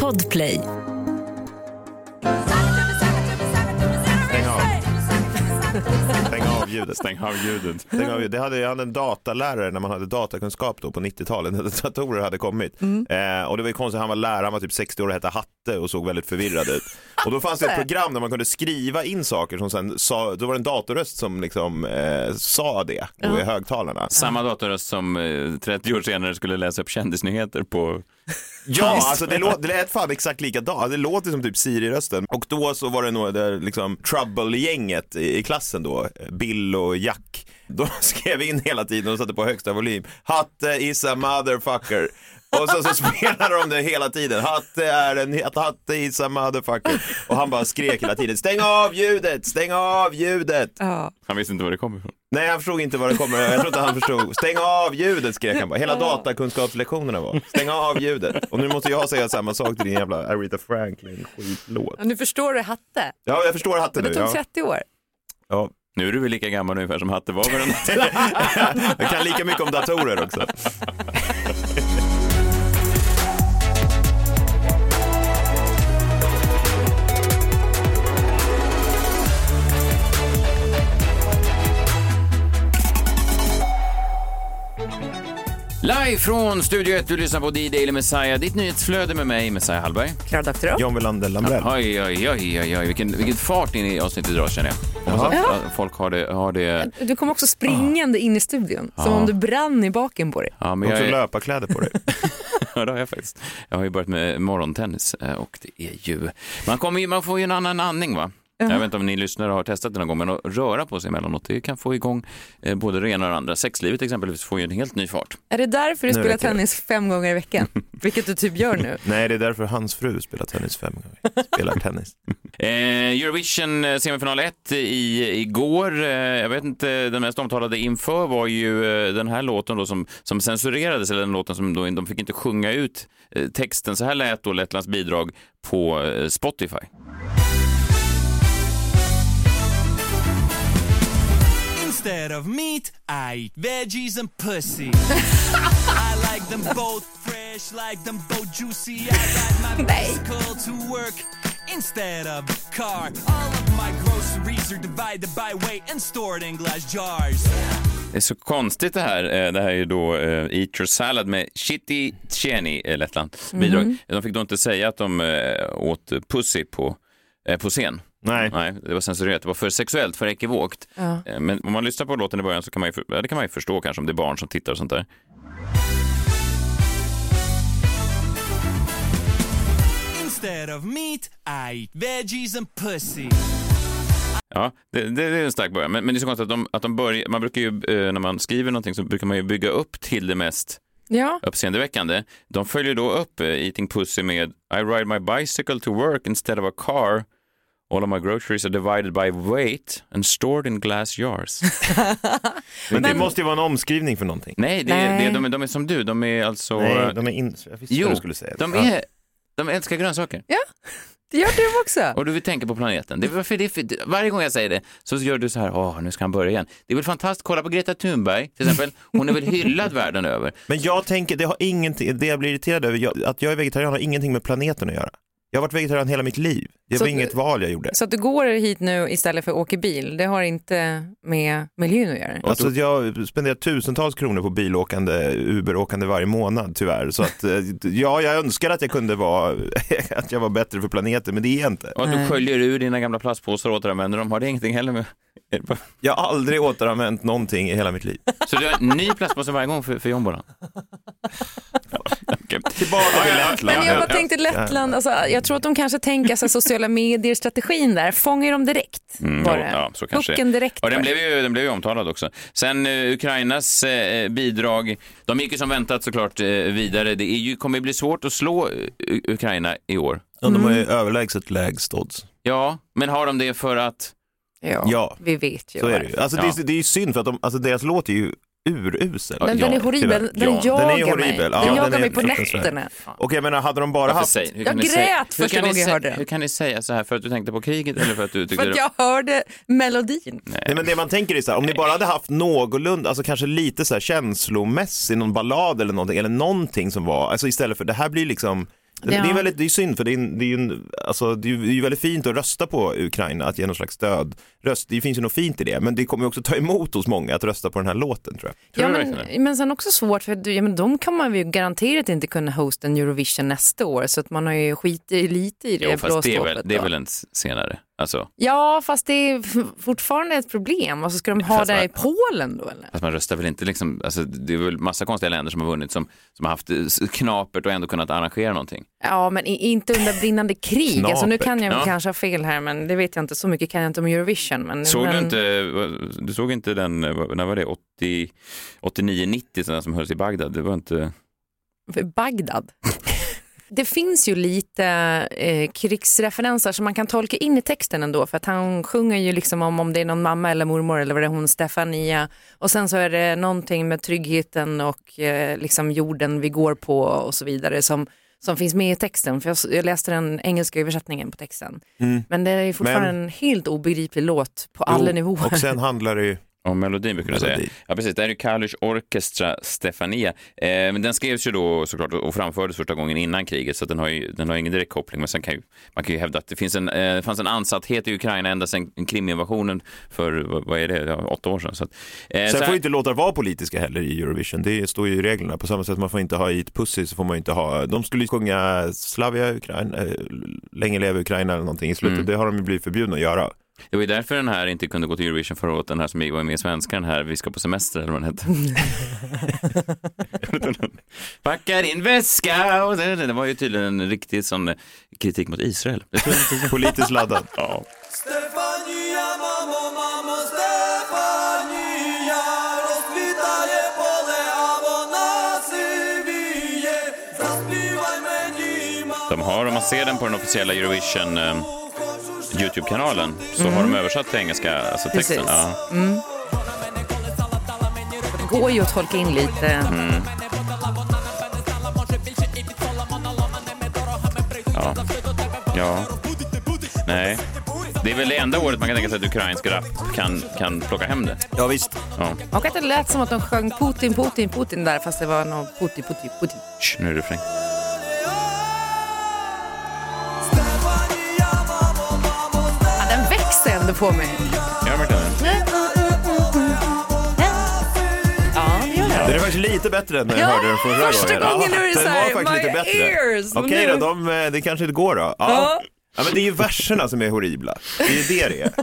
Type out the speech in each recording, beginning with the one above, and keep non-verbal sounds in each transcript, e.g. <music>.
Podplay. Stäng av. Stäng av ljudet. Stäng av ljudet. Stäng av ljudet. Det hade, jag hade en datalärare när man hade datakunskap då på 90-talet när datorer hade kommit. Eh, och det var ju konstigt, han var lärare, han var typ 60 år och hette Hatte och såg väldigt förvirrad ut. <laughs> Och då fanns det ett program där man kunde skriva in saker som sen sa, då var det en datorröst som liksom eh, sa det och i högtalarna. Samma datorröst som eh, 30 år senare skulle läsa upp kändisnyheter på... <laughs> Ja, alltså det, låt, det lät fan exakt likadant. Det låter som typ Siri-rösten. Och då så var det nog det liksom Trouble-gänget i, i klassen då, Bill och Jack. De <laughs> skrev in hela tiden och satte på högsta volym. Hatte is a motherfucker. Och så, <laughs> så spelade de det hela tiden. Hatte är en Hatte is a motherfucker. Och han bara skrek hela tiden. Stäng av ljudet, stäng av ljudet. Ja. Han visste inte var det kom ifrån. Nej, han förstod inte vad det kommer. Jag tror inte han förstod. Stäng av ljudet skrek han bara. Hela datakunskapslektionerna var. Stäng av ljudet. Och nu måste jag säga samma sak till din jävla Aretha Franklin skitlåt. Ja, Nu förstår du Hatte. Ja, jag förstår hatten Det nu. tog Ja. 30 år. Ja. Nu är du väl lika gammal ungefär som Hatte var vid den <laughs> Jag kan lika mycket om datorer också. Live från Studio 1, du lyssnar på D-Daily Messiah, ditt nyhetsflöde med mig, Messiah Hallberg. Doktorow. John Welander Lambrell. Oj, oj, oj, oj, oj. Vilken, vilken fart in i avsnittet idag känner jag. Hoppas att att folk har det, har det. Du kom också springande in i studion, som om du brann i baken på dig. Ja, men jag, Också är, löparkläder på dig. <laughs> ja, det har jag faktiskt. Jag har ju börjat med morgontennis eh, och det är ju, man, kommer ju, man får ju en annan andning va? Jag vet inte om ni lyssnare har testat det någon gång, men att röra på sig emellanåt, det kan få igång eh, både det ena och det andra. Sexlivet exempelvis får ju en helt ny fart. Är det därför du Nu spelar det. tennis fem gånger i veckan? <laughs> Vilket du typ gör nu. <laughs> Nej, det är därför hans fru spelar tennis fem gånger. Spelar tennis. <laughs> Eh, Eurovision eh, semifinal 1 i, igår. Eh, jag vet inte, den mest omtalade inför var ju eh, den här låten då som, som censurerades, eller den låten som då, de fick inte sjunga ut eh, texten. Så här lät då Lettlands bidrag på eh, Spotify. Instead of meat, I eat veggies and pussy. I like them both fresh, like them both juicy. I ride my bicycle to work instead of a car. All of my groceries are divided by weight and stored in glass jars. Det är så konstigt det här. Eh, Det här är ju då eh, Eat your salad med Chitti Cheni, eh, Lettlands bidrag. De fick då inte säga att de åt pussy på, på scen. Nej. Nej, det var censurerat. Det var för sexuellt, för ekivokt. Ja. Eh, Men om man lyssnar på låten i början så kan man ju, för- ja, det kan man ju förstå kanske om det är barn som tittar och sånt där. Instead of meat, I eat veggies and pussy. Ja, det, det, det är en stark början. Men, men det är så konstigt att, de, att de börjar, man brukar ju, eh, när man skriver någonting så brukar man ju bygga upp till det mest Ja, uppseendeväckande. De följer då upp eh, Eating Pussy med I ride my bicycle to work instead of a car. All of my groceries are divided by weight and stored in glass jars. <laughs> Men det måste ju vara en omskrivning för någonting. Nej, det är, Nej. Det är, de, är, de är som du. De är alltså... Nej, de är in... Jag visste jo, vad du skulle säga. de, Ja. är, de älskar grönsaker. det gör du också. Och du vill tänka på planeten. Det är varför det är för, varje gång jag säger det så gör du så här, åh, nu ska han börja igen. Det är väl fantastiskt, kolla på Greta Thunberg till exempel. Hon är väl hyllad världen över. Men jag tänker, det har ingenting, det jag blir irriterad över, jag, att jag är vegetarian har ingenting med planeten att göra. Jag har varit vegetarian hela mitt liv. Det Så var inget val jag gjorde. Så att du går hit nu istället för att åka bil, det har inte med miljön att göra. Alltså jag spenderar tusentals kronor på bilåkande, Uberåkande varje månad tyvärr. Så att, eh, ja, jag önskar att jag kunde vara, <laughs> att jag var bättre för planeten, men det är jag inte. Och att du sköljer ur dina gamla plastpåsar och återanvänder dem, har det ingenting heller med... Jag har aldrig återanvänt någonting i hela mitt liv. Så du har en ny plastpåse varje gång för, för jombolan? Okej. <laughs> Tillbaka till Lettland. Men jag bara tänkte Lettland, alltså, jag tror att de kanske tänker sig sociala medier-strategin där, fångar de direkt? Mm, Var ja, det? ja, så kanske. Pucken direkt. Och den blev, ju, den blev ju omtalad också. Sen eh, Ukrainas eh, bidrag, de gick ju som väntat såklart eh, vidare. Det är ju, kommer ju bli svårt att slå Ukraina i år. Ja, de har Mm. ju överlägset lägst odds. Ja, men har de det för att... Ja, Ja. vi vet ju. Så är det ju. varför. Alltså, det, är, det är ju synd för att de, alltså, deras låt är ju urusel. Den, Ja, den är horribel, den Ja, den är jagar mig. horribel. Ja, den den jagar är mig på nätterna. Och jag menar, hade de bara Varför haft... säger- Jag grät säga- första gången jag hörde den. Hur kan ni säga så här? För att du tänkte på kriget eller för att du tyckte För att jag hörde melodin. Nej, men det man tänker är så här, om ni bara hade haft någorlunda, alltså kanske lite så här känslomässig, någon ballad eller någonting, eller någonting som var, alltså istället för, det här blir liksom Ja. det är väldigt, det är synd för det är, det är ju en, alltså det är ju väldigt fint att rösta på Ukraina, att ge någon slags stöd. Röst, det finns ju något fint i det, men det kommer också ta emot hos många att rösta på den här låten tror jag. Tror Ja, men, men sen också svårt för ja, men de kan man ju garanterat inte kunna hosta en Eurovision nästa år så att man har ju skitit lite i det Jo, fast det är, väl, det är väl en senare. Alltså, Ja, fast det är fortfarande ett problem. Alltså, ska de ha Fast det man- i Polen då eller? fast man röstar väl inte liksom, alltså, det är väl massa konstiga länder som har vunnit som, som har haft eh, knapert och ändå kunnat arrangera någonting. Ja, men i, inte under brinnande krig. Alltså, nu kan jag Ja. kanske ha fel här, men det vet jag inte. Så mycket kan jag inte om Eurovision. Men, Såg men... du inte, du såg inte den, eh, när var det, 80, 89-90 den som hölls i Bagdad? Det var inte, Bagdad. Det finns ju lite eh, krigsreferenser som man kan tolka in i texten ändå för att han sjunger ju liksom om om det är någon mamma eller mormor eller vad det är hon Stefania och sen så är det någonting med tryggheten och eh, liksom jorden vi går på och så vidare som, som finns med i texten för jag, jag läste den engelska översättningen på texten. Men det är fortfarande Men- en helt obegriplig låt på alla Jo, nivåer. Och sen handlar det ju, om melodin brukar du säga. Ja precis, det här är ju Kalush Orchestra Stefania. Eh, men den skrevs ju då såklart och framfördes första gången innan kriget så den har ju den har ingen direkt koppling. Men sen kan ju, man kan ju hävda att det finns en, eh, det fanns en ansatthet i Ukraina ända sedan Kriminvasionen för, vad, är det, ja, åtta år sedan. Så att, eh, så sen här- får inte låtar vara politiska heller i Eurovision, det står ju i reglerna. På samma sätt man får inte ha i ett pussy så får man inte ha, de skulle ju sjunga Slavia Ukraina, eh, länge leve Ukraina eller någonting i slutet, Mm. det har de ju blivit förbjudna att göra. Det var ju därför den här inte kunde gå till Eurovision förra året, den här som var med i svenska, den här Vi ska på semester eller vad den hette. <laughs> Packa din väska och det, det var ju tydligen en riktig sån eh, kritik mot Israel. Politiskt laddad. ja. De har, om man ser den på den officiella Eurovision eh, Youtube-kanalen så har de översatt till engelska, alltså texten. Precis. Ja. Det går ju att tolka in lite. Mm. Ja. ja. Nej. Det är väl det enda året man kan tänka sig att ukrainsk rap kan, kan plocka hem det. Ja visst. Ja. Och att det lät som att de sjöng Putin, Putin, Putin där fast det var något Putin, Putin, Putin. Shh, nu är det refräng. Ändå på mig. Gör verkligen det? Ja, den. Är faktiskt lite bättre än när jag Ja, hörde den förra första gången. gången är det så här, var faktiskt my lite bättre. ears, Okej nu- då, de, eh, det kanske inte går då. Ja. Ja. Ja. men det är ju verserna som är horribla. Det är ju det det är. <laughs>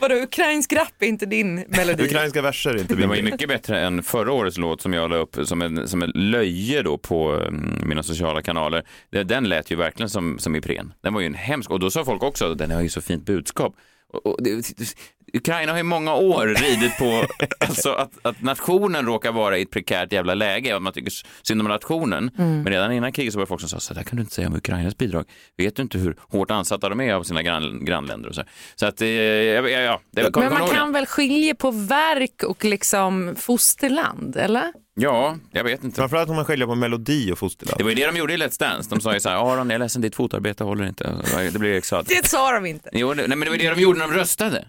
Vadå, ukrainsk rap är inte din melodi? Ukrainska verser är inte Den var ju min mycket bättre än förra årets låt som jag la upp som en, som en löje då på mm, mina sociala kanaler. Det- Den lät ju verkligen som, som Ipren. Den var ju en hemsk, och då sa folk också den har ju så fint budskap. Och, det, Ukraina har i många år ridit på <laughs> alltså att, att nationen råkar vara i ett prekärt jävla läge och man tycker synd om nationen. Mm. Men redan innan kriget så var det folk som sa så där kan du inte säga om Ukrainas bidrag. Vet du inte hur hårt ansatta de är av sina grann, grannländer och så. Så att, eh, ja, ja, ja. Det, kom, Men man kan väl skilja på verk och liksom fosterland, eller? Ja, jag vet inte. Framförallt om man skiljer på melodi och fosterland. Det var ju det de gjorde i Let's Dance. De sa ju så här, Aron, jag är ledsen, ditt fotarbete håller inte. Det blir Saade. Det sa de inte. Jo, det, nej, men det var det de gjorde när de röstade.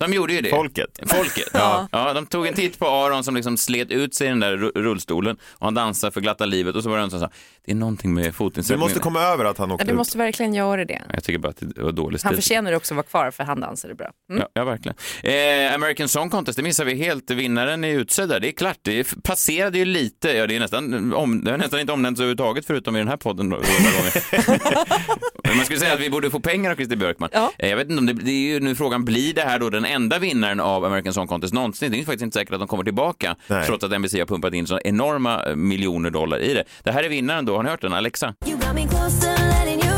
De gjorde ju det. Folket. Folket. <laughs> Ja. ja, de tog en titt på Aron som liksom slet ut sig i den där ru- rullstolen och han dansade för glatta livet och så var det en som sa, det är någonting med Du fotinsättningen. måste komma över att han Ja, åkte du måste verkligen göra det. Jag tycker bara att det var dålig Han stil. förtjänar också att vara kvar för han dansade bra. Mm. Ja, ja, verkligen. Eh, American Song Contest, det missar vi helt. Vinnaren är utsedd där. Det är klart, det passerade ju lite. Ja, det, är nästan, om, det har nästan inte omnämnts överhuvudtaget förutom i den här podden. <laughs> några gånger. Man skulle säga att vi borde få pengar av Christer Björkman. Ja. Eh, jag vet inte om det, det är ju nu frågan, blir det här då den enda vinnaren av American Song Contest någonsin? Det är faktiskt inte säkert att de kommer tillbaka, Nej. trots att NBC har pumpat in så enorma eh, miljoner dollar i det. Det här är vinnaren då, har ni hört den? Alexa? You got me closer, letting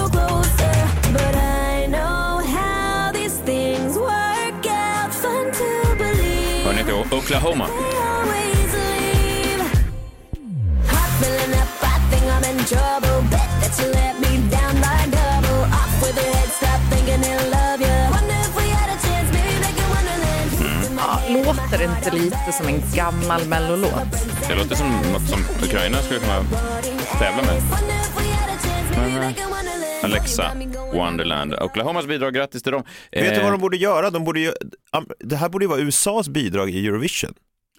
Låter det inte lite som en gammal mellolåt? Det låter som något som Ukraina skulle kunna tävla med. Alexa, Wonderland. Oklahomas bidrag, grattis till dem. Vet du Eh, vad de borde göra? De borde ju, det här borde ju vara USAs bidrag i Eurovision.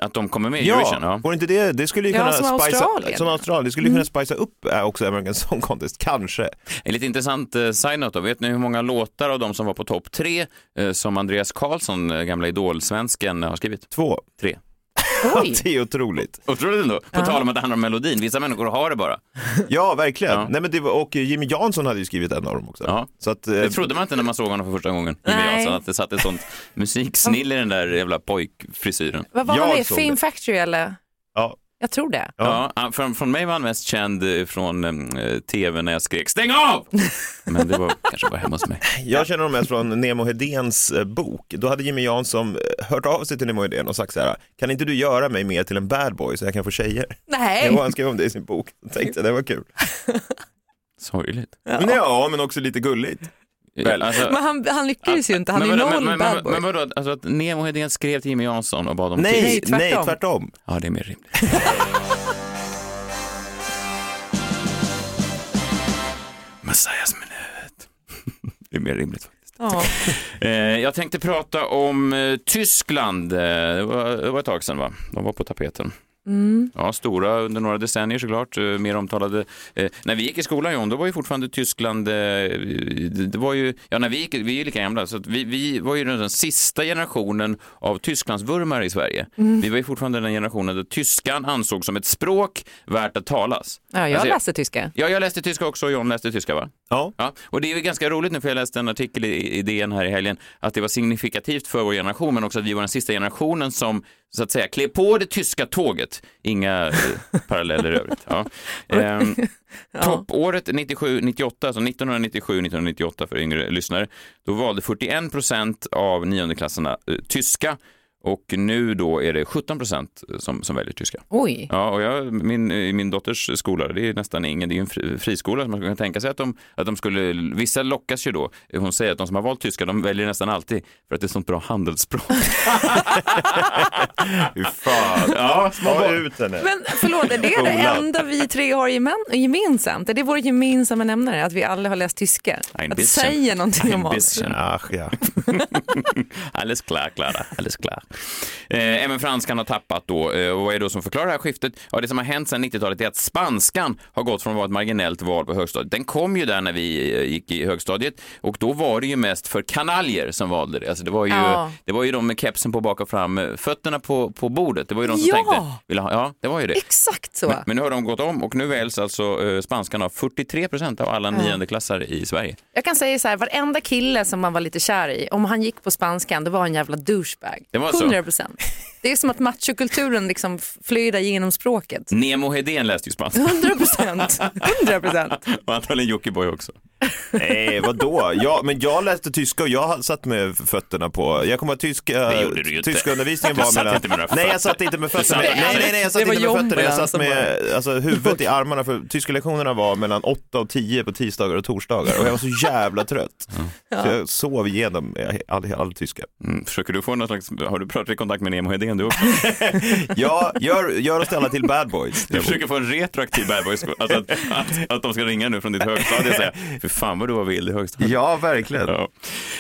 Att de kommer med i Eurovision? Ja. Vore inte det, det skulle ju Ja, kunna som spicea, Australien. som Australien, det skulle ju kunna spicea upp äh, också American Song Contest, kanske. En lite intressant eh, side-note då. Vet ni hur många låtar av de som var på topp tre eh, som Andreas Karlsson, eh, gamla Idol-svensken, har skrivit? Två. Tre. <laughs> Oj. Det är otroligt. Otroligt ändå. På tal om att det handlar om melodin. Vissa människor har det bara. Ja, verkligen. Ja. Nej, men det var, och Jimmy Jansson hade ju skrivit en av dem också. Ja. Så att, eh, Det trodde man inte när man såg honom för första gången. Jimmy Nej. Jansson, att det satt ett sånt musiksnill i den där jävla pojkfrisyren. Vad var han med? det. Factory eller? ja. Jag tror det. Ja. han- från, från mig var han mest känd eh, från eh, tv när jag skrek stäng av! <laughs> Men det var kanske bara hemma hos mig. Jag känner honom mest från Nemo Hedéns eh, bok. Då hade Jimmy Jansson eh, hört av sig till Nemo Hedén och sagt så här, kan inte du göra mig mer till en bad boy så jag kan få tjejer? Nej. Jo, han skrev om det i sin bok. Jag tänkte det var kul. Sorgligt. Men ja, men också lite gulligt. Väl. Alltså, Men han, han lyckades ju inte. Han är men, vadå, noll men, bad men, boy. men vadå, alltså att Nemo Hedén skrev till Jimmy Jansson och bad om Nej, tips? tvärtom. nej, tvärtom. Ja, det är mer rimligt. <laughs> Messias minut. <laughs> Det är mer rimligt faktiskt. Ja. <laughs> Eh, jag tänkte prata om eh, Tyskland. Eh, det, var, det var ett tag sedan va? De var på tapeten. Ja, stora under några decennier såklart, eh, mer omtalade. Eh, när vi gick i skolan John, då var ju fortfarande Tyskland, eh, det, var ju, ja när vi gick, vi är ju lika gamla, så att vi, vi var ju den sista generationen av Tysklandsvurmare i Sverige. Vi var ju fortfarande den generationen där tyskan ansågs som ett språk värt att talas. ja, jag Alltså, läste tyska. Ja, jag läste tyska också och John läste tyska va? Ja. Ja, och det är ju ganska roligt nu för jag läste en artikel i i DN här i helgen att det var signifikativt för vår generation men också att vi var den sista generationen som så att säga klev på det tyska tåget. Inga eh, <laughs> paralleller i övrigt. Ja. Ehm, <laughs> Toppåret 97-98, alltså 1997-1998 för yngre lyssnare, då valde 41 procent av niondeklassarna eh, tyska och nu då är det 17 procent som, som väljer tyska. Oj. Ja, och jag, min, i min dotters skola, det är nästan ingen, det är en fri, friskola, så man kan tänka sig att de, att de skulle, vissa lockas ju då, hon säger att de som har valt tyska, de väljer nästan alltid för att det är sånt bra handelsspråk. <laughs> Fy fan. Ja, Ta ut henne. Men förlåt, är det det enda vi tre har gemen- gemensamt? Är det vår gemensamma nämnare, att vi alla har läst tyska? Ein Att det bisschen. säger någonting om oss? Ach, ja. <laughs> Alles klar, Klara. Alles klar. Eh, även franskan har tappat då. Eh, och vad är det då som förklarar det här skiftet? Ja, det som har hänt sedan 90-talet är att spanskan har gått från att vara ett marginellt val på högstadiet. Den kom ju där när vi eh, gick i högstadiet och då var det ju mest för kanaljer som valde det. Alltså det var ju, Ja. det var ju de med kepsen på bak och fram, fötterna på, på bordet. Det var ju de som Ja. tänkte, vill ha, ja, det var ju det. Exakt så. Men, men nu har de gått om och nu väljs alltså spanskan av 43 procent av alla niondeklassare i Sverige. Jag kan säga så här, varenda kille som man var lite kär i, om han gick på spanskan, det var en jävla douchebag. Det var? 100 procent. Det är som att machokulturen liksom flödar genom språket. Nemo Hedén läste ju spanska 100 procent. <laughs> 100 procent. och antagligen Jockiboi också. Nej, vadå? Ja, men jag läste tyska och jag satt med fötterna på, jag kommer att tyska, Det gjorde du ju tyska undervisningen <laughs> var satt mellan, inte med nej jag fötter. satt inte med fötterna, nej nej nej jag satt inte med fötterna, jag satt med alltså, huvudet i armarna för tyska lektionerna var mellan 8 och 10 på tisdagar och torsdagar och jag var så jävla trött. <laughs> Så jag sov igenom all, all tyska. Mm, försöker du få någon slags, har du pratat i kontakt med Nemo Hedén du också? <laughs> Ja, gör, gör oss alla till bad boys. Du försöker få en retroaktiv bad boy alltså att, att, att de ska ringa nu från ditt högstadie och säga, för fan vad du var vild i högstadiet. Ja, verkligen. Ja.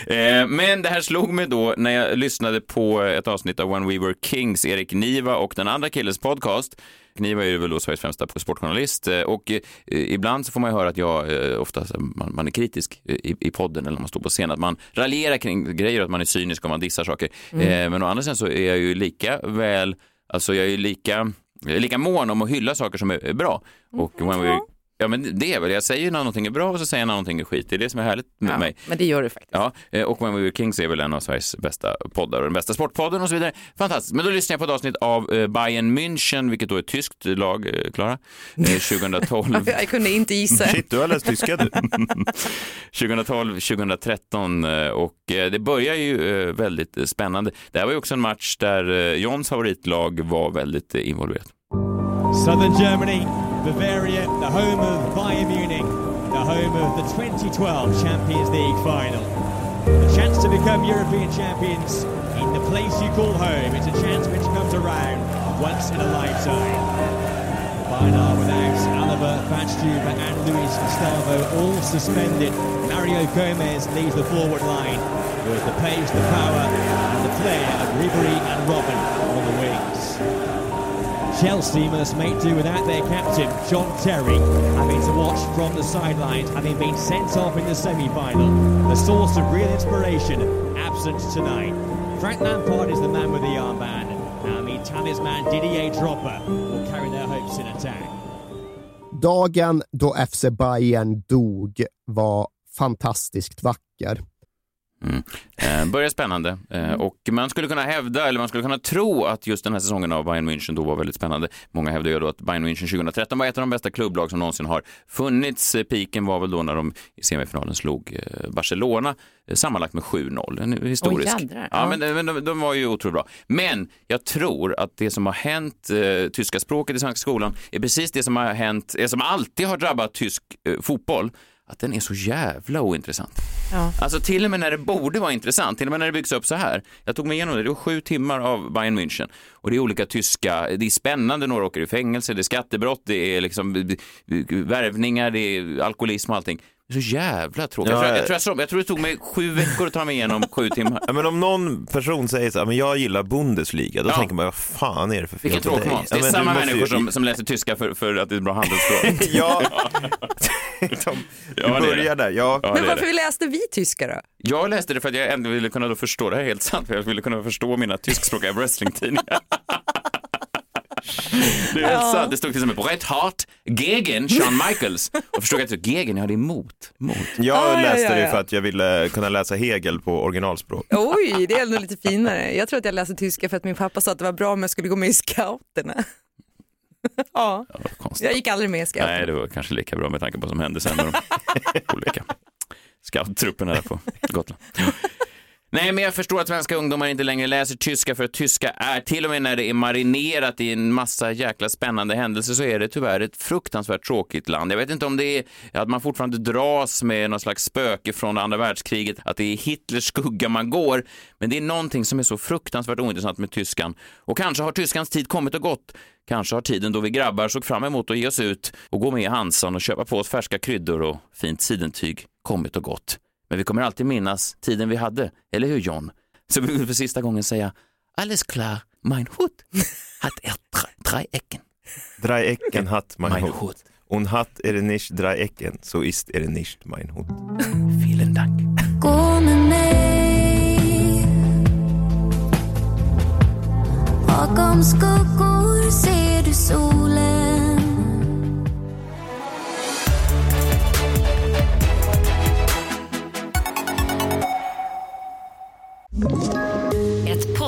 Eh, men det här slog mig då när jag lyssnade på ett avsnitt av When We Were Kings, Erik Niva och den andra killens podcast. Niva är ju väl då Sveriges främsta sportjournalist eh, och eh, ibland så får man ju höra att jag eh, ofta man, man är kritisk i, i podden eller när man står på scen, att man raljerar kring grejer, att man är cynisk och man dissar saker. Eh, men å andra sidan så är jag ju lika väl, alltså jag är ju lika, jag är lika mån om att hylla saker som är, bra. Och when we, ja men det är väl, jag säger när någonting är bra och så säger jag när någonting är skit, det är det som är härligt med Ja, mig. men det gör du faktiskt. Ja, eh, och When We Were Kings är väl en av Sveriges bästa poddar och den bästa sportpodden och så vidare. Fantastiskt. Men då lyssnade jag på ett avsnitt av eh, Bayern München, vilket då är ett tyskt lag, eh, Klara, eh, <laughs> 2012. Jag kunde inte gissa. Shit, du har läst tyska du. <laughs> 2012, 2013 eh, och det börjar ju väldigt spännande. Det här var ju också en match där Johns favoritlag var väldigt involverat. Southern Germany, Bavaria, the home of Bayern Munich, the home of the 2012 Champions League final. The chance to become European champions in the place you call home. It's a chance which comes around once in a lifetime. Bainar without Alaba, Batstuber and Luis Gustavo all suspended. Mario Gomez leads the forward line with the pace, the power and the flair of Ribery and Robin. Chelsea must make do without their captain, John Terry, having to watch from the sidelines, having been sent off in the semi-final. The source of real inspiration, absent tonight. Frank Lampard is the man with the armband. Now meet talisman Didier Dropper will carry their hopes in attack. Dagen då FC Bayern dog var fantastiskt vacker. Eh, börjar spännande eh, och man skulle kunna hävda, eller man skulle kunna tro att just den här säsongen av Bayern München då var väldigt spännande. Många hävdar ju då att Bayern München 2013 var ett av de bästa klubblag som någonsin har funnits. Eh, Piken var väl då när de i semifinalen slog eh, Barcelona eh, sammanlagt med 7-0. En historisk. Jädrar. ja, Ja. men, men de, de var ju otroligt bra. Men jag tror att det som har hänt eh, tyska språket i svenska skolan är precis det som har hänt, eh, som alltid har drabbat tysk eh, fotboll, att den är så jävla ointressant. Ja. Alltså till och med när det borde vara intressant, till och med när det byggs upp så här. Jag tog mig igenom det, det var sju timmar av Bayern München och det är olika tyska, det är spännande, några åker i fängelse, det är skattebrott, det är liksom eh, värvningar, det är alkoholism och allting. Det är så jävla tråkigt. Ja, jag, tror, jag, jag- tror jag, som- jag tror det tog mig sju veckor att ta mig igenom sju timmar. <laughs> Ja, men om någon person säger så här, men jag gillar Bundesliga, då Ja. tänker man, vad fan är det för fel på dig? Det Ja, är men samma ju- människor som, som läser tyska för, för att det är bra handelsspråk. <laughs> <laughs> Ja, de, Ja, du börjar där. Ja. Ja, Men varför det. läste vi tyska då? Jag läste det för att jag ändå ville kunna då förstå, det här är helt sant, för jag ville kunna förstå mina tyskspråkiga wrestlingtidningar. Det är sant. Det stod till exempel Bret Hart, Gegen, Shawn Michaels. Och förstod jag att Gegen, ja det är mot. mot. Jag Ah, ja, läste ja, det ja. för att jag ville kunna läsa Hegel på originalspråk. Oj, det är ändå lite finare. Jag tror att jag läste tyska för att min pappa sa att det var bra om jag skulle gå med i scouterna. <laughs> ja, Ja, jag gick aldrig med i scouterna. Nej, det var kanske lika bra med tanke på vad som hände sen med de olika <laughs> scouttrupperna där på Gotland. Nej, men jag förstår att svenska ungdomar inte längre läser tyska för att tyska är, till och med när det är marinerat i en massa jäkla spännande händelser så är det tyvärr ett fruktansvärt tråkigt land. Jag vet inte om det är att man fortfarande dras med någon slags spöke från andra världskriget, att det är Hitlers skugga man går, men det är någonting som är så fruktansvärt ointressant med tyskan. Och kanske har tyskans tid kommit och gått. Kanske har tiden då vi grabbar såg fram emot att ge oss ut och gå med i Hansan och köpa på oss färska kryddor och fint sidentyg kommit och gått. Men vi kommer alltid minnas tiden vi hade, eller hur John? Så vi vill för sista gången säga Alles klar, mein Hut hat er drei- drei Ecken. Dreiecken hat mein Mein Hut. Hut. Und hat er nicht Dreiecken, so ist er nicht mein Hut. Vielen Dank. Gå med mig Bakom skuggor ser du solen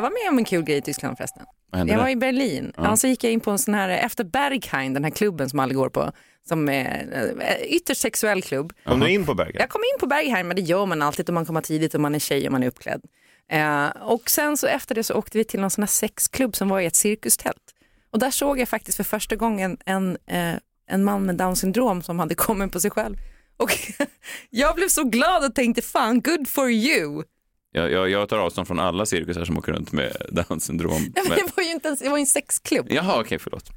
Jag var med om en kul grej i Tyskland förresten. Jag var där? i Berlin. Ja. så gick jag in på en sån här, efter Berghain, den här klubben som alla går på, som är eh, ytterst sexuell klubb. Kom du in på Bergen? Jag kom in på Berghain, men det gör man alltid om man kommer tidigt och man är tjej och man är uppklädd. Eh, och sen så efter det så åkte vi till någon sån här sexklubb som var i ett cirkustält. Och där såg jag faktiskt för första gången en, eh, en man med down syndrom som hade kommit på sig själv. Och <laughs> jag blev så glad och tänkte fan, good for you. Jag, jag, jag tar avstånd från alla cirkusar som åker runt med Downs syndrom. Nej, men det var ju inte ens, det var ju en sexklubb. Jaha, okej, förlåt.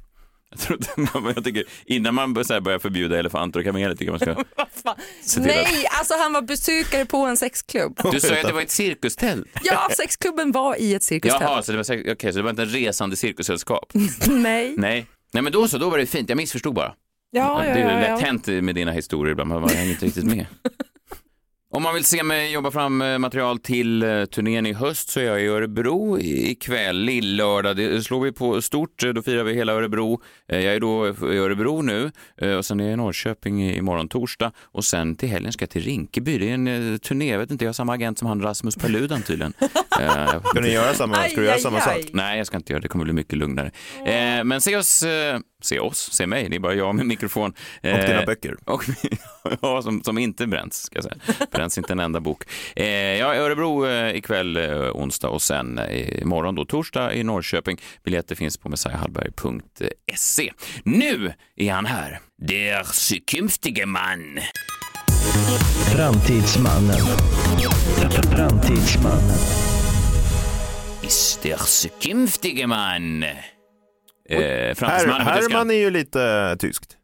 Jag, trodde, <laughs> jag tycker, innan man börjar förbjuda elefanter och kameler tycker jag man ska... <laughs> Se till Nej, alltså han var besökare på en sexklubb. Du sa ju att det var ett cirkustält. <laughs> Ja, sexklubben var i ett cirkustält. Jaha, så det, var, okej, så det var inte en resande cirkussällskap? Nej. Nej. Nej, men då så, då var det fint. Jag missförstod bara. Ja, det ja, är ju ja, lätt ja. hänt med dina historier ibland, man hänger inte riktigt med. Om man vill se mig jobba fram eh, material till eh, turnén i höst så är jag i Örebro i- ikväll, lillördag. Det slår vi på stort, eh, då firar vi hela Örebro. Jag är då i Örebro nu och sen är jag i Norrköping i- imorgon torsdag och sen till helgen ska jag till Rinkeby. Det är en turné, jag vet inte, jag har samma agent som han Rasmus Paludan tydligen. <laughs> Ska ni göra samma, ska du göra samma sak? Nej, jag ska inte göra det. Det kommer bli mycket lugnare. Men se oss, se oss, se mig. Det är bara jag med mikrofon. Eh, Och dina böcker. <laughs> Och, ja, som, som inte bränns, ska jag säga. Bränns inte en enda bok. Eh, jag är i Örebro eh, ikväll, eh, onsdag och sen eh, imorgon då, torsdag i Norrköping. Biljetter finns på messiahallberg.se. Nu är han här. Der zukünftige Mann. Framtidsmannen. Framtidsmannen. Ist der zukünftige Mann. Eh, Her. Herman är ju lite eh, tyskt.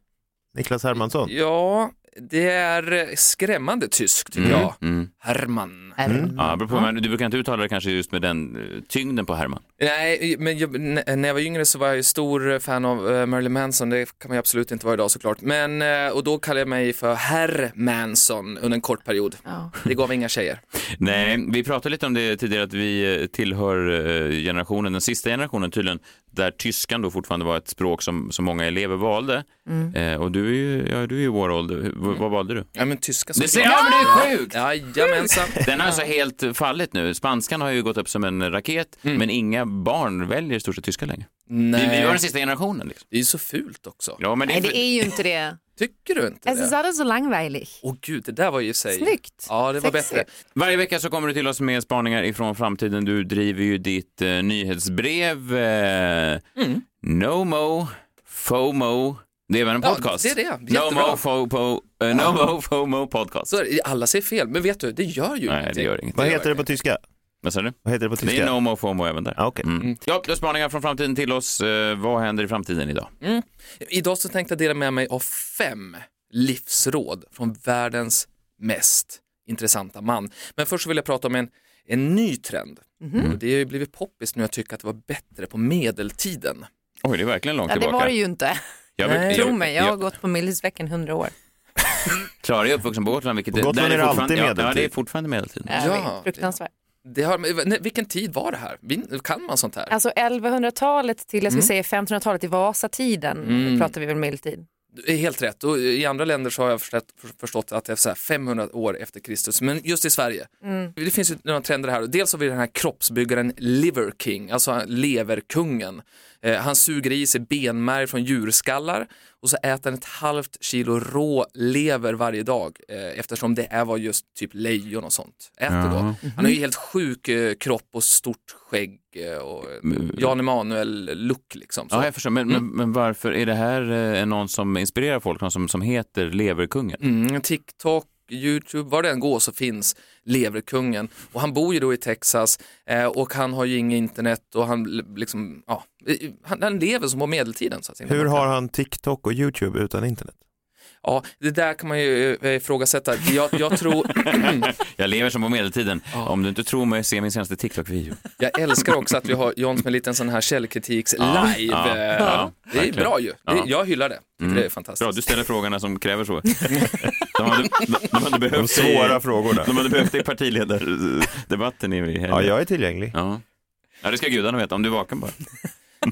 Niklas Hermansson. Ja, det är skrämmande tyskt tycker Mm, jag. mm. Herman. Ja, det beror på, men du brukar inte uttala det kanske just med den eh, tyngden på Herman. Nej, men jag, när jag var yngre så var jag ju stor fan av uh, Marilyn Manson, det kan man ju absolut inte vara idag såklart. Men, eh, och då kallade jag mig för Herr Manson under en kort period. Det gav inga tjejer. Nej, vi pratade lite om det tidigare att vi eh, tillhör eh, generationen, den sista generationen tydligen, där tyskan då fortfarande var ett språk som, som många elever valde. Mm. Eh, och du är ju, ja, du är ju vår ålder. Hur- Vad, vad valde du? Ja men tyska Det ser jag, men det är sjukt! Jajamensan. Den har alltså helt fallit nu. Spanskan har ju gått upp som en raket, men inga barn väljer i stort sett tyska längre. Nej. Vi, vi var den sista generationen. Liksom. Det är ju så fult också. Ja, men det Nej, det är ju inte det. Tycker du inte Es ist det? alles so langweilig. Åh gud, det där var ju sig... Snyggt. Ja, det var Sexigt. bättre. Varje vecka så kommer du till oss med spaningar ifrån framtiden. Du driver ju ditt eh, nyhetsbrev. Eh, NoMo, FOMO. Det är väl en Ja, podcast? det är det. Jättebra. NoMo, FOMO, eh, NoMo, FOMO podcast. Så det. alla säger fel, men vet du, det gör ju Nej, det ingenting. gör inget. Vad heter det på tyska? Vad sa du? Vad heter det på Det tyska? är NoMo, FOMO även där. Ah, okej. Mm. Ja, det är spaningar från framtiden till oss. Eh, vad händer i framtiden idag? Mm. Idag så tänkte jag dela med mig av fem livsråd från världens mest intressanta man. Men först vill jag prata om en, en ny trend. Och det har ju blivit poppis nu, jag tycker att det var bättre på medeltiden. Oj, det är verkligen långt Ja, det tillbaka. var det ju inte. Jag vet- Nej. jag- Tro mig, jag har jag- gått på Millesveckan i hundra år. Klara är uppvuxen på Gotland, vilket På Gotland är det fortfarande- alltid ja, Ja, det är medeltid. fortfarande medeltid. Ja, Ja. fruktansvärt. Det har, nej, vilken tid var det här? Kan man sånt här? Alltså 1100-talet till jag skulle säga 1500-talet i Vasatiden Mm. pratar vi väl medeltid. Det är helt rätt. Och I andra länder så har jag förstått, förstått att det är så här 500 år efter Kristus. Men just i Sverige, det finns ju några trender här. Dels har vi den här kroppsbyggaren Liver King, alltså leverkungen. Eh, han suger i sig benmärg från djurskallar och så äter han ett halvt kilo rå lever varje dag eh, eftersom det är vad just typ lejon och sånt äter då. Han har ju helt sjuk eh, kropp och stort skägg och Jan Emanuel-look liksom. Så. Ja, jag förstår. Men, men, men varför är det här någon som inspirerar folk, någon som, som heter Leverkungen? Mm, TikTok, YouTube, var det än går så finns leverkungen. Och han bor ju då i Texas eh, och han har ju inget internet och han liksom, ja, han, han lever som på medeltiden. Så att säga. Hur har han TikTok och YouTube utan internet? Ja, det där kan man ju eh, ifrågasätta. Jag, jag tror, <laughs> Jag lever som på medeltiden. Om du inte tror mig, se min senaste TikTok-video. jag älskar också att vi har John som en liten sån här källkritiks Ja, live. ja, eh, ja, det är bra ju. Det, Ja. jag hyllar det. Tycker Det är fantastiskt. Bra, du ställer frågorna som kräver så. <laughs> De hade, de, de hade behövt De svåra dig- frågorna. De hade behövt dig i partiledardebatten i helgen. Ja, jag är tillgänglig. Ja. ja, det ska gudarna veta, om du är vaken bara.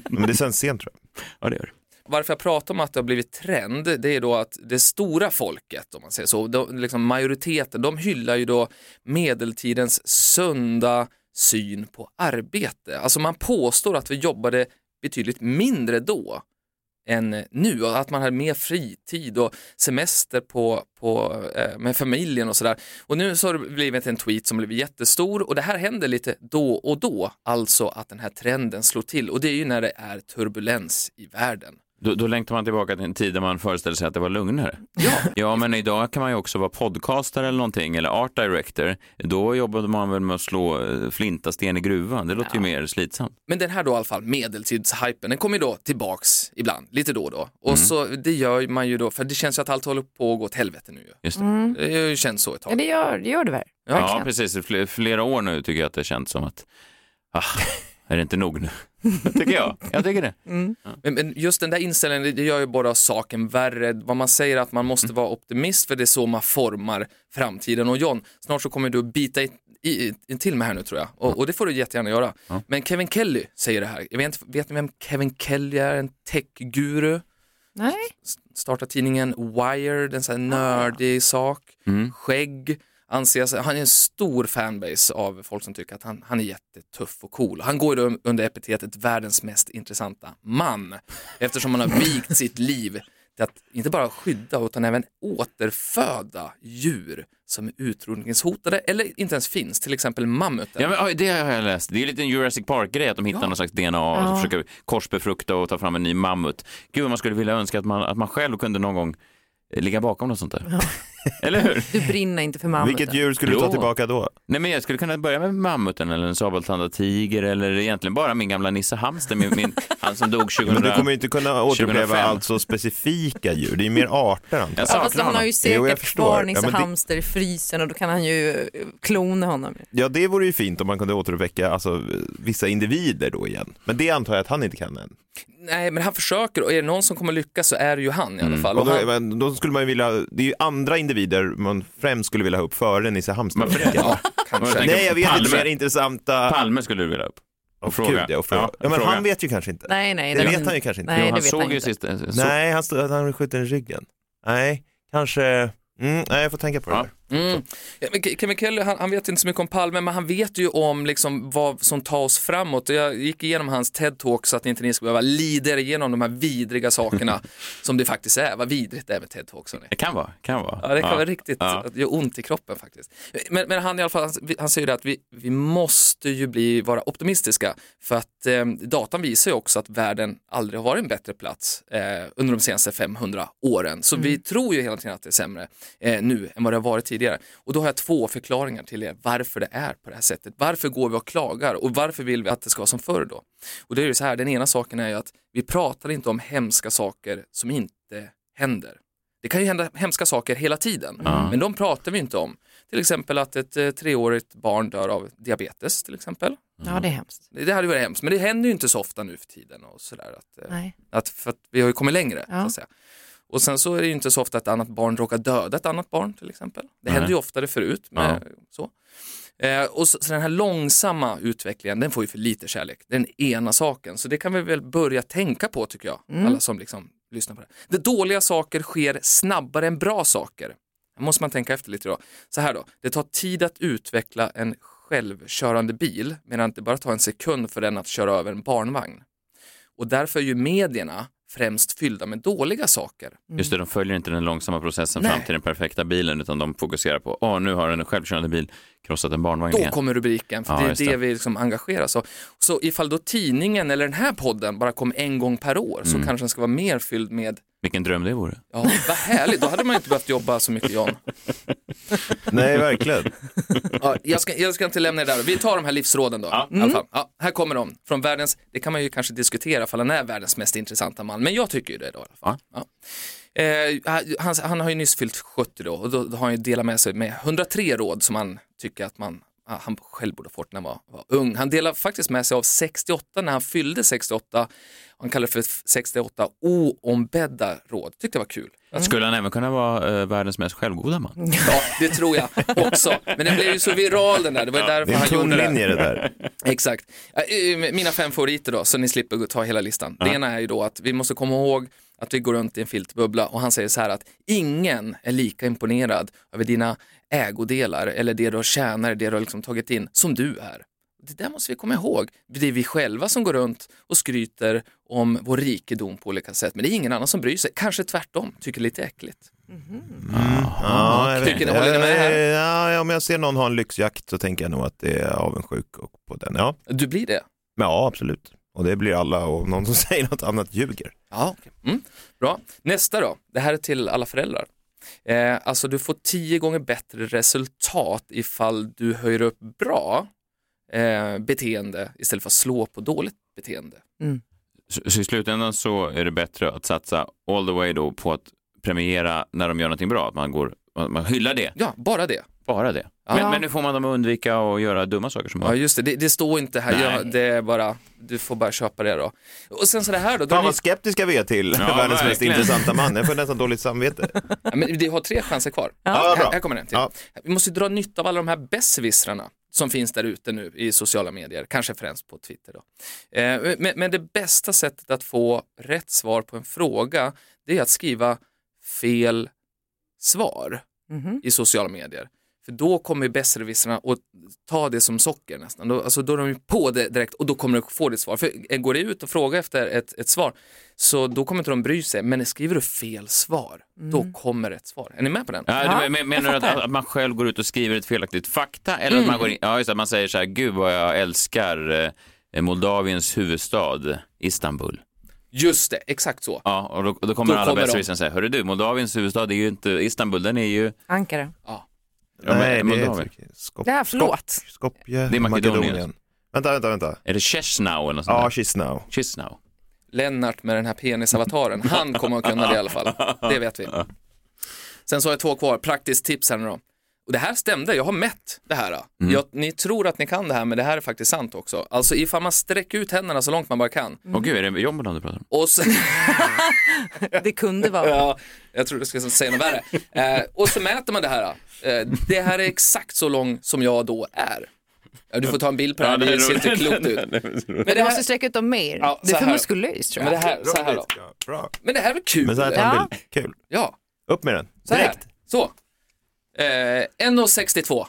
Men det sänds sent tror jag. Ja, det gör det varför jag pratar om att det har blivit trend, det är då att det stora folket, om man säger så, de, liksom majoriteten, de hyllar ju då medeltidens sunda syn på arbete. Alltså man påstår att vi jobbade betydligt mindre då än nu och att man hade mer fritid och semester på, på, eh, med familjen och sådär. Och nu så har det blivit en tweet som blivit jättestor och det här händer lite då och då, alltså att den här trenden slår till och det är ju när det är turbulens i världen. Då, då längtar man tillbaka till en tid där man föreställde sig att det var lugnare. Ja. ja, men idag kan man ju också vara podcaster eller någonting, eller art director. Då jobbade man väl med att slå eh, flinta sten i gruvan. Det låter ju mer slitsamt. Men den här då i alla fall, medeltidshypen, den kommer ju då tillbaks ibland, lite då och då. Och Mm. så det gör man ju då, för det känns ju att allt håller på att gå åt helvete nu ju. Just det. Det har ju känts så ett Ja, tag. det gör det, gör det väl? Ja, precis. I fl- flera år nu tycker jag att det känns som att, ah, är det inte nog nu? <laughs> tycker jag. Jag tycker det. Mm. Men, men just den där inställningen, det- gör ju bara saken värre. Vad man säger att man måste vara optimist för det är så man formar framtiden. Och John, snart så kommer du att bita i, i, i, till mig här nu tror jag. Och, och det får du jättegärna göra. Men Kevin Kelly säger det här. Jag vet, inte- vet ni vem Kevin Kelly är? En techguru. Nej. Startar tidningen Wired, en sån här nördig sak. Skägg. Anses, han är en stor fanbase av folk som tycker att han, han är jättetuff och cool. Han går ju då under epitetet världens mest intressanta man eftersom han har vikt sitt liv till att inte bara skydda utan även återföda djur som är utrotningshotade eller inte ens finns, till exempel mammuten. Ja, men, det har jag läst. Det är lite en Jurassic Park-grej att de hittar någon slags DNA och Ja. försöker korsbefrukta och ta fram en ny mammut. Gud, man skulle vilja önska att man, att man själv kunde någon gång ligga bakom något sånt där. <laughs> Eller hur? Du brinner inte för mammuten. Vilket djur skulle du ta tillbaka då? Nej, men jag skulle kunna börja med mammuten eller en sabeltandad tiger eller egentligen bara min gamla Nisse Hamster, min, min, <laughs> han som dog 2000. Men du kommer ju inte kunna återuppleva 2005. alltså specifika djur, det är ju mer arter antar Jag saknar Fast han har ju. Jo, säkert förstår. kvar Ja, Nisse men det- Hamster i frysen och då kan han ju eh, klona honom. Ja, det vore ju fint om man kunde återuppväcka alltså, vissa individer då igen. Men det antar jag att han inte kan än. Nej, men han försöker och är det någon som kommer lyckas så är det ju han i alla fall. Och Och då, han, men då skulle man ju vilja, det är ju andra individer man främst skulle vilja ha upp före Nisse det? ja, kanske. Nej, jag vet Palme. inte, mer intressanta... Palme skulle du vilja upp. Och fråga. Gud, ja, och fråga. Ja, Ja, men fråga. han vet ju kanske inte. Nej, nej. Det den- vet han ju kanske inte. Nej, Jo, det han vet såg han ju inte. sist. så- Nej, han, stod, han skjuter i ryggen. Nej, kanske... Mm, nej, jag får tänka på det. Ja. Mm. Ja, Kevin Kelly, han, han vet inte så mycket om Palme, men han vet ju om liksom vad som tar oss framåt. Jag gick igenom hans TED-talk så att inte ni ska behöva lida er igenom de här vidriga sakerna <laughs> som det faktiskt är. Vad vidrigt det är med TED-talk. hörni. Det kan vara. Kan vara. Ja, det kan vara riktigt, Ja. det gör ont i kroppen faktiskt. Men, men han i alla fall, han, han säger det att vi, vi måste ju bli, vara optimistiska för att eh, datan visar ju också att världen aldrig har varit en bättre plats eh, under de senaste 500 åren. Så vi tror ju hela tiden att det är sämre eh, nu än vad det har varit tidigare. Och då har jag två förklaringar till er varför det är på det här sättet. Varför går vi och klagar och varför vill vi att det ska vara som förr då? Och det är ju så här, den ena saken är ju att vi pratar inte om hemska saker som inte händer. Det kan ju hända hemska saker hela tiden, men de pratar vi inte om. Till exempel att ett eh, treårigt barn dör av diabetes till exempel. Ja, det är hemskt. Det, det hade ju varit hemskt, men det händer ju inte så ofta nu för tiden. Och sådär, att, eh, Nej. att, för att vi har ju kommit längre. Så Ja. att säga. Och sen så är det ju inte så ofta att ett annat barn råkar döda ett annat barn till exempel. Det hände ju oftare förut. Med, så. Eh, och så, så den här långsamma utvecklingen, den får ju för lite kärlek. Den ena saken. Så det kan vi väl börja tänka på tycker jag. Alla som liksom lyssnar på det. Det dåliga saker sker snabbare än bra saker. Här måste man tänka efter lite då. Så här då, det tar tid att utveckla en självkörande bil medan det bara tar en sekund för den att köra över en barnvagn. Och därför är ju medierna främst fyllda med dåliga saker. Just det, de följer inte den långsamma processen Nej. fram till den perfekta bilen utan de fokuserar på, åh nu har en självkörande bil krossat en barnvagn Då igen. kommer rubriken, för Ja, det är just det, det. vi liksom engageras av. Så ifall då tidningen eller den här podden bara kom en gång per år Mm. så kanske den ska vara mer fylld med, Vilken dröm det vore. ja vad härligt, då hade man inte behövt jobba så mycket John. <laughs> Nej, verkligen. Ja, jag, ska, jag ska inte lämna det där, vi tar de här livsråden då. I alla fall. Ja, här kommer de, från världens, det kan man ju kanske diskutera ifall han är världens mest intressanta man, men jag tycker ju det då. I alla fall. Ja. Eh, han, han har ju nyss fyllt 70 då och då, har han ju delat med sig med 103 råd som han tycker att man ah, han själv borde ha fått när han var, var ung. Han delade faktiskt med sig av 68 när han fyllde 68. Han kallar det för 68 oombedda råd. Tyckte det var kul. Skulle han även kunna vara eh, världens mest självgoda man? Ja, det tror jag också. Men den blev ju så viral den där. Det var Det därför är en han gjorde det. det där. <laughs> Exakt. Ja, eh, Mina fem favoriter då, så ni slipper ta hela listan. Det ena är ju då att vi måste komma ihåg att vi går runt i en filtbubbla och han säger så här att ingen är lika imponerad över dina ägodelar eller det du har tjänat, det du har liksom tagit in, som du är. Det där måste vi komma ihåg. Det är vi själva som går runt och skryter om vår rikedom på olika sätt, men det är ingen annan som bryr sig. Kanske tvärtom, tycker lite äckligt. Ja, jag vet Tycker ni- inte. håller ni med här? Ja, om jag ser någon ha en lyxjakt så tänker jag nog att det är avundsjuk och på den. Ja. Du blir det? Men ja, absolut. Och det blir alla och någon som <laughs> säger något annat ljuger. Ja, mm. Bra. Nästa då, det här är till alla föräldrar. Eh, alltså du får tio gånger bättre resultat ifall du höjer upp bra eh, beteende istället för att slå på dåligt beteende. Så, så i slutändan så är det bättre att satsa all the way då på att premiera när de gör någonting bra, att man går man hyllar det, Ja, bara det. bara det. Men, men nu får man dem att undvika att göra dumma saker som Ja just det, det, det står inte här, Nej. ja, det är bara, du får bara köpa det då. Och sen så det här då, Fan vad skeptiska vi är till Ja, <laughs> världens mest verkligen. intressanta man. Jag får nästan dåligt samvete. ja, men vi har tre chanser kvar. Ja, här, bra. här kommer den till. Ja. Vi måste dra nytta av alla de här besserwissrarna som finns där ute nu i sociala medier, kanske främst på Twitter. Då. Eh, men, men det bästa sättet att få rätt svar på en fråga, det är att skriva fel svar Mhm. i sociala medier. För då kommer besserwissrarna att ta det som socker nästan. Då, alltså då är de ju på det direkt och då kommer du få ditt svar. För går det ut och frågar efter ett, ett svar så då kommer inte de bry sig. Men skriver du fel svar, då kommer ett svar. Är ni med på den? Ja, du, men, menar du att, att man själv går ut och skriver ett felaktigt fakta eller att man går in, ja just det, man säger så här, gud vad jag älskar eh, Moldaviens huvudstad Istanbul. Just det, exakt så. Ja, och då, då kommer Då alla kommer de. besserwissrar säga, hörru du, Moldaviens huvudstad är ju inte Istanbul, den är ju Ankara. Ja, men Nej, det är Moldavien. Skop, Ja, förlåt. Skopje, Det är Makedonien. Vänta, vänta, vänta. Är det Chisinau eller något sånt Ja, där? Chisinau. Chisinau. Lennart med den här penisavataren, han kommer att kunna det i alla fall. <laughs> Det vet vi. Sen så har jag två kvar, praktiskt tips här nu då. Och det här stämde, jag har mätt det här. Jag, ni tror att ni kan det här, men det här är faktiskt sant också. Alltså ifall man sträcker ut händerna så långt man bara kan. Åh gud, är det Jombolan du pratar om? Och så, <laughs> Det kunde vara. ja, jag tror du ska säga något värre. Eh, och så mäter man det här. Eh, det här är exakt så lång som jag då är. Du får ta en bild på det här, det ser inte klokt ut. <laughs> Men Men det du måste sträcka ut dem mer. Ja, det så är för här. muskulöst tror men jag. det här, så här då. Men det här är väl kul? Men så här tar Ja. en bild. Kul. Ja, Upp med den. så här. Direkt. Så. Eh, 1,62.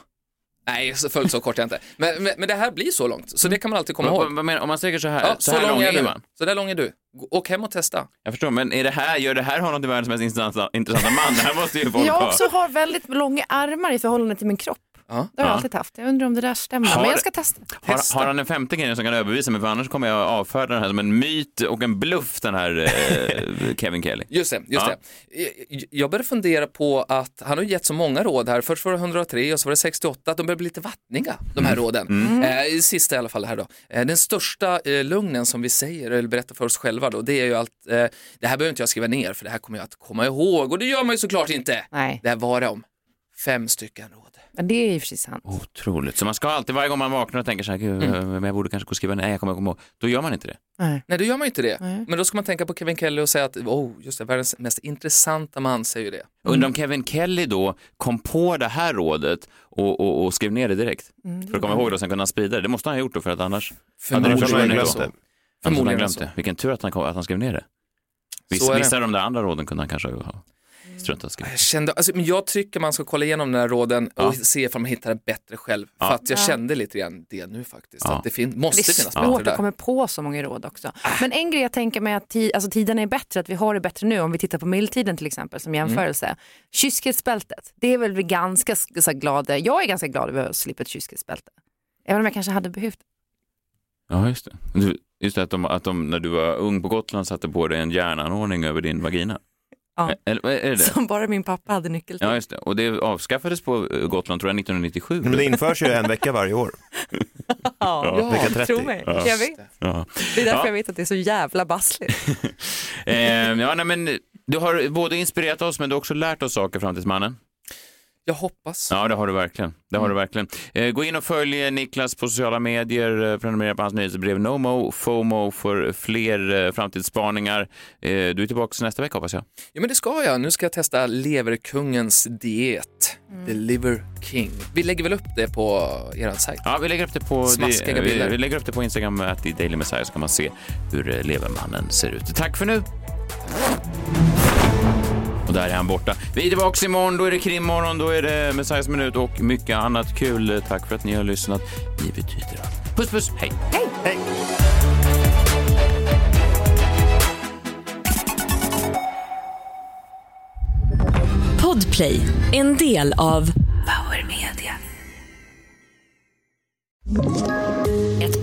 Nej, så fullt så kort är jag inte. Men, men, men det här blir så långt, så det kan man alltid komma Vad- ihåg. vad menar- Om man sträcker så här, Ja, så, här lång är du. man. Så där lång är du. Åk hem och testa. Jag förstår, men är det här, gör det här honom till världens mest intressanta, intressanta man? Det här måste ju folk Jag ha. också har väldigt långa armar i förhållande till min kropp. Ja. Det har jag Ja. alltid haft. Jag undrar om det där stämmer. Har- Men jag ska testa. Har, har han en femte grej som kan övervisa mig? För annars kommer jag avfärda den här som en myt och en bluff, den här eh, <laughs> Kevin Kelly. Just det, just Ja. det. Jag- började fundera på att han har gett så många råd här. Först var det 103 och så var det 68, att de börjar bli lite vattniga, de här råden. Eh, sista i alla fall här då. Eh, den största eh, lugnen som vi säger, eller berättar för oss själva då, det är ju att eh, det här behöver inte jag skriva ner för det här kommer jag att komma ihåg och det gör man ju såklart inte. Nej, Det här var det om. Fem stycken råd. Men det är ju precis sant. Otroligt. Så man ska alltid, varje gång man vaknar och tänker så här, gud, Mm. men jag borde kanske gå och skriva, nej jag kommer komma ihåg. Då gör man inte det. Nej. Nej, då gör man ju inte det. Nej. Men då ska man tänka på Kevin Kelly och säga att, oh, just det, världens mest intressanta man säger ju det. Undrar om Kevin Kelly då kom på det här rådet och, och, och skrev ner det direkt. för att komma ihåg det och sen kunna sprida det. Det måste han ha gjort då för att annars hade det Förmodligen försvunnit glömt då. det. Hade han Förmodligen glömt det. Vilken tur att han, kom, att han skrev ner det. Viss, vissa av de där andra råden kunde han kanske ha Jag, kände, alltså, men jag tycker man ska kolla igenom den här råden och Ja. se om man hittar det bättre själv. Ja. För att jag Ja. kände lite grann det nu faktiskt. Ja. Att det fin- Det måste är finnas bättre svårt där. att komma på så många råd också. Men en grej jag tänker mig att ti- alltså, tiden är bättre, att vi har det bättre nu. Om vi tittar på medeltiden till exempel som jämförelse. Kyskhetsbältet, det är väl vi ganska så här, glada, jag är ganska glad över att slippa ett kyskhetsbälte. Även om jag kanske hade behövt Ja, just det. Just det att de, att de när du var ung på Gotland satte på dig en järnanordning över din vagina. Ja. Eller är det? som bara min pappa hade nyckel till. Ja, just det. Och det avskaffades på eh, Gotland tror jag 1997. Men det införs ju en vecka varje år. Ja, Vecka 30. tro mig. Ja. Jag vet. Ja. Det är därför Ja. jag vet att det är så jävla bassligt. <laughs> Eh, ja, nej, men du har både inspirerat oss men du har också lärt oss saker, Framtidsmannen. Jag hoppas. Ja, det har du verkligen. Det har du verkligen. Eh, gå in och följ Niklas på sociala medier, eh, prenumerera på hans nyhetsbrev NoMo, FOMO för fler eh, framtidsspaningar. Eh, du är tillbaka nästa vecka hoppas jag. Ja men det ska jag. Nu ska jag testa leverkungens diet. The Liver King. Vi lägger väl upp det på er sajt? Ja, vi lägger upp det på, det, vi, bilder. vi lägger upp det på Instagram, att i Daily Messiah så kan man se hur eh, levermannen ser ut. Tack för nu! Och där är han borta. Vi är tillbaka imorgon, då är det krimmorgon, då är det Messiahs minut och mycket annat kul. Tack för att ni har lyssnat. Ni betyder allt. Puss puss, hej! Podplay, en del av Power Media.